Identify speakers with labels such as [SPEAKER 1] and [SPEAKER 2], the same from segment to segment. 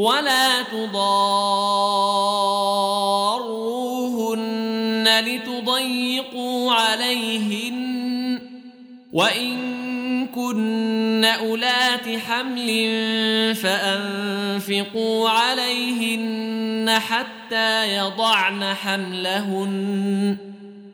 [SPEAKER 1] ولا تضاروهن لتضيقوا عليهن وإن كن أولات حمل فأنفقوا عليهن حتى يضعن حملهن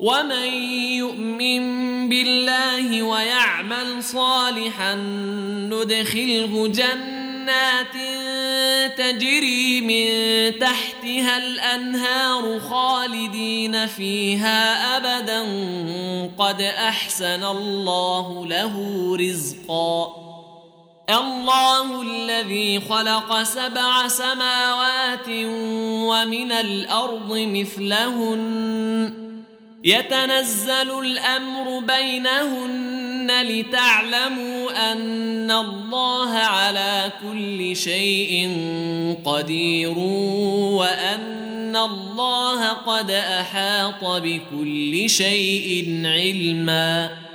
[SPEAKER 1] ومن يؤمن بالله ويعمل صالحا ندخله جنات تجري من تحتها الانهار خالدين فيها ابدا قد احسن الله له رزقا الله الذي خلق سبع سماوات ومن الارض مثلهن يتنزل الامر بينهن لتعلموا ان الله على كل شيء قدير وان الله قد احاط بكل شيء علما